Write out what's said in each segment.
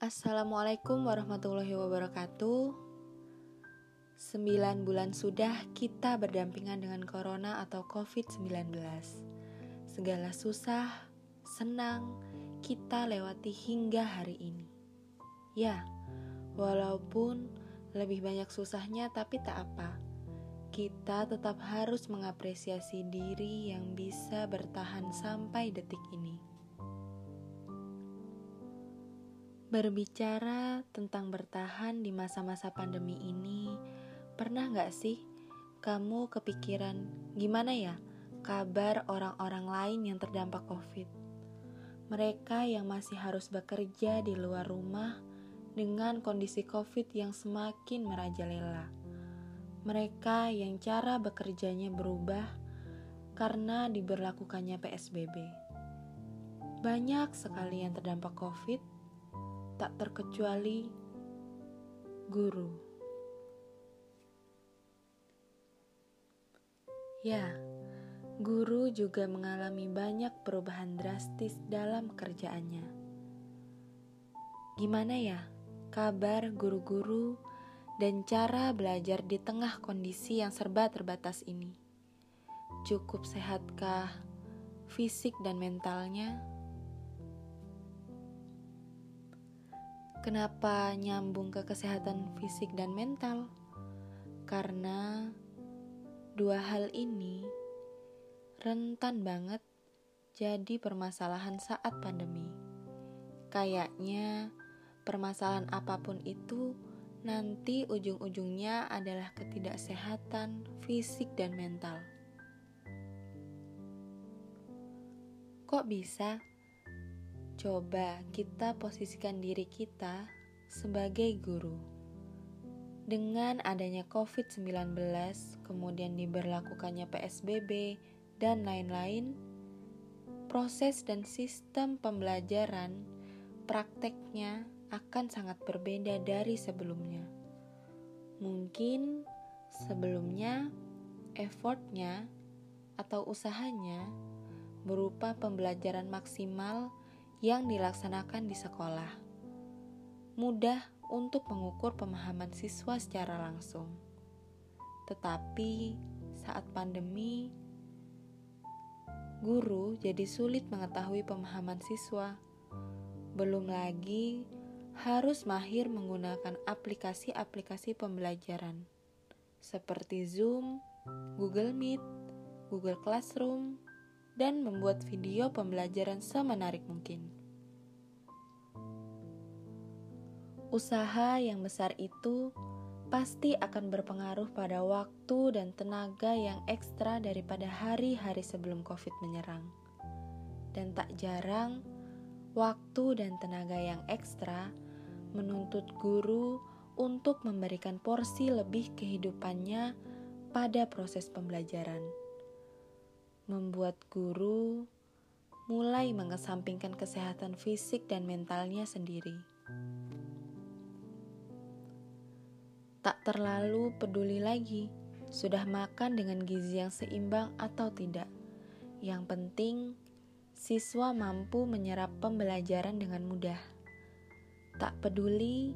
Assalamualaikum warahmatullahi wabarakatuh. Sembilan bulan sudah kita berdampingan dengan corona atau COVID-19. Segala susah, senang, kita lewati hingga hari ini. Ya, walaupun lebih banyak susahnya tapi tak apa. Kita tetap harus mengapresiasi diri yang bisa bertahan sampai detik ini. Berbicara tentang bertahan di masa-masa pandemi ini, pernah nggak sih kamu kepikiran gimana ya kabar orang-orang lain yang terdampak COVID? Mereka yang masih harus bekerja di luar rumah dengan kondisi COVID yang semakin merajalela. Mereka yang cara bekerjanya berubah karena diberlakukannya PSBB. Banyak sekali yang terdampak COVID tak terkecuali guru. Ya, guru juga mengalami banyak perubahan drastis dalam kerjaannya. Gimana ya kabar guru-guru dan cara belajar di tengah kondisi yang serba terbatas ini? Cukup sehatkah fisik dan mentalnya? Kenapa nyambung ke kesehatan fisik dan mental? Karena dua hal ini rentan banget jadi permasalahan saat pandemi. Kayaknya permasalahan apa pun itu nanti ujung-ujungnya adalah ketidaksehatan fisik dan mental. Kok bisa? Coba kita posisikan diri kita sebagai guru. Dengan adanya COVID-19, kemudian diberlakukannya PSBB, dan lain-lain, proses dan sistem pembelajaran prakteknya akan sangat berbeda dari sebelumnya. Mungkin sebelumnya effortnya atau usahanya berupa pembelajaran maksimal yang dilaksanakan di sekolah. Mudah untuk mengukur pemahaman siswa secara langsung. Tetapi saat pandemi, guru jadi sulit mengetahui pemahaman siswa. Belum lagi harus mahir menggunakan aplikasi-aplikasi pembelajaran seperti Zoom, Google Meet, Google Classroom, dan membuat video pembelajaran semenarik mungkin. Usaha yang besar itu pasti akan berpengaruh pada waktu dan tenaga yang ekstra daripada hari-hari sebelum COVID menyerang. Dan tak jarang, waktu dan tenaga yang ekstra menuntut guru untuk memberikan porsi lebih kehidupannya pada proses pembelajaran membuat guru mulai mengesampingkan kesehatan fisik dan mentalnya sendiri. Tak terlalu peduli lagi sudah makan dengan gizi yang seimbang atau tidak. Yang penting, siswa mampu menyerap pembelajaran dengan mudah. Tak peduli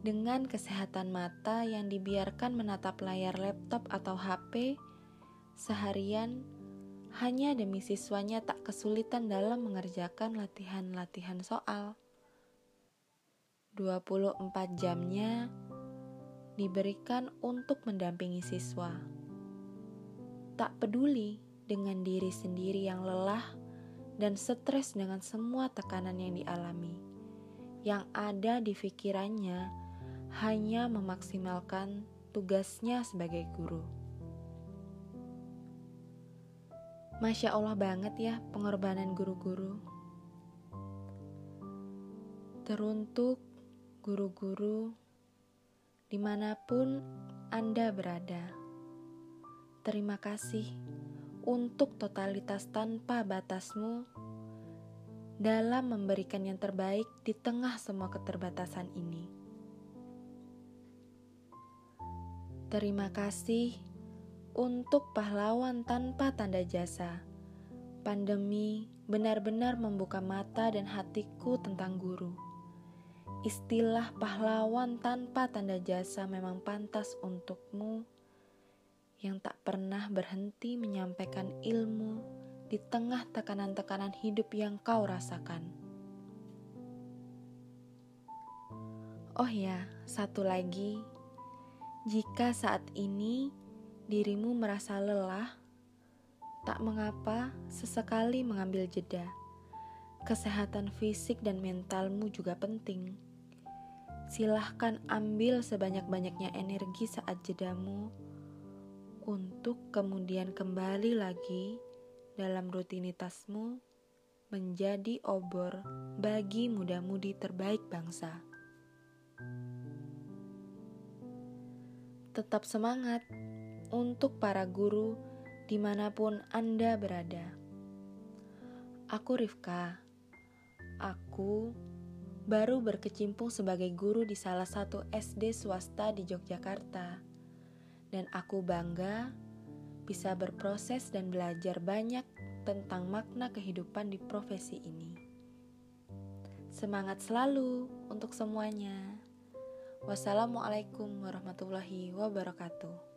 dengan kesehatan mata yang dibiarkan menatap layar laptop atau HP seharian hanya demi siswanya tak kesulitan dalam mengerjakan latihan-latihan soal. 24 jamnya diberikan untuk mendampingi siswa. Tak peduli dengan diri sendiri yang lelah dan stres dengan semua tekanan yang dialami. Yang ada di pikirannya hanya memaksimalkan tugasnya sebagai guru. Masya Allah banget ya pengorbanan guru-guru. Teruntuk guru-guru di mana pun Anda berada. Terima kasih untuk totalitas tanpa batasmu dalam memberikan yang terbaik di tengah semua keterbatasan ini. Terima kasih untuk pahlawan tanpa tanda jasa. Pandemi benar-benar membuka mata dan hatiku tentang guru istilah pahlawan tanpa tanda jasa memang pantas untukmu yang tak pernah berhenti menyampaikan ilmu di tengah tekanan-tekanan hidup yang kau rasakan. Oh ya, satu lagi, jika saat ini dirimu merasa lelah, tak mengapa sesekali mengambil jeda. Kesehatan fisik dan mentalmu juga penting silahkan ambil sebanyak-banyaknya energi saat jedamu untuk kemudian kembali lagi dalam rutinitasmu menjadi obor bagi muda-mudi terbaik bangsa. Tetap semangat untuk para guru di mana pun Anda berada. Aku Rifka. Aku baru berkecimpung sebagai guru di salah satu SD swasta di Yogyakarta. Dan aku bangga bisa berproses dan belajar banyak tentang makna kehidupan di profesi ini. Semangat selalu untuk semuanya. Wassalamualaikum warahmatullahi wabarakatuh.